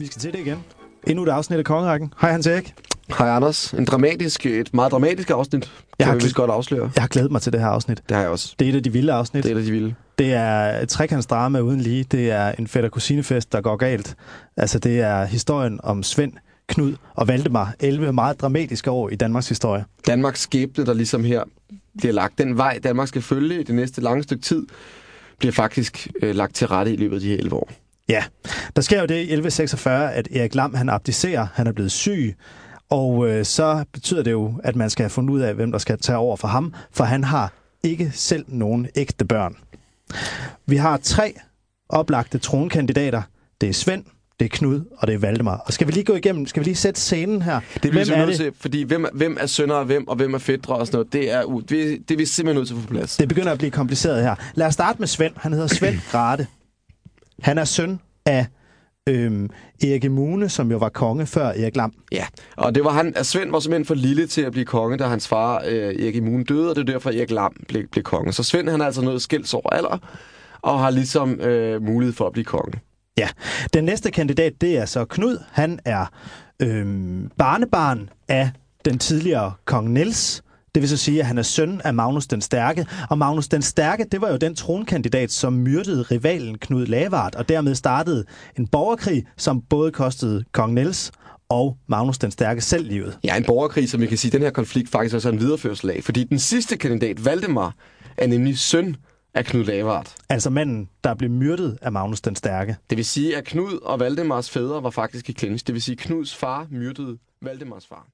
Vi skal til det igen. Endnu et afsnit af Kongerækken. Hej Hans Erik. Hej Anders. En dramatisk, et meget dramatisk afsnit, kan Jeg har vi vist godt afsløre. Jeg har glædet mig til det her afsnit. Det har jeg også. Det er et af de vilde afsnit. Det er et af de vilde. Det er et trekantsdrama uden lige. Det er en fætter kusinefest, der går galt. Altså, det er historien om Svend, Knud og Valdemar. 11 meget dramatiske år i Danmarks historie. Danmarks skæbne, der ligesom her bliver lagt. Den vej, Danmark skal følge i det næste lange stykke tid, bliver faktisk øh, lagt til rette i løbet af de her 11 år. Ja, der sker jo det i 1146, at Erik Lam han abdicerer. Han er blevet syg. Og øh, så betyder det jo, at man skal have fundet ud af, hvem der skal tage over for ham. For han har ikke selv nogen ægte børn. Vi har tre oplagte tronkandidater. Det er Svend, det er Knud og det er Valdemar. Og skal vi lige gå igennem, skal vi lige sætte scenen her? Det bliver hvem er nødt det? til, fordi hvem, hvem er sønner af hvem, og hvem er fædre og sådan noget, det er, u- det, det er vi simpelthen nødt til at få plads. Det begynder at blive kompliceret her. Lad os starte med Svend. Han hedder Svend Grate. Han er søn af øhm, Erik Mune, som jo var konge før Erik Lam. Ja, og det var han, Svend var simpelthen for lille til at blive konge, da hans far øh, Erik Immun døde, og det er derfor Erik Lam blev, blev konge. Så Svend han er altså noget skælds over alder, og har ligesom øh, mulighed for at blive konge. Ja, den næste kandidat, det er så Knud. Han er øhm, barnebarn af den tidligere kong Niels. Det vil så sige, at han er søn af Magnus den Stærke. Og Magnus den Stærke, det var jo den tronkandidat, som myrdede rivalen Knud Lavard, og dermed startede en borgerkrig, som både kostede kong Niels og Magnus den Stærke selv livet. Ja, en borgerkrig, som vi kan sige, den her konflikt faktisk også er en videreførsel af, fordi den sidste kandidat, Valdemar, er nemlig søn af Knud Lavard. Altså manden, der blev myrdet af Magnus den Stærke. Det vil sige, at Knud og Valdemars fædre var faktisk i clinch. Det vil sige, at Knuds far myrdede Valdemars far.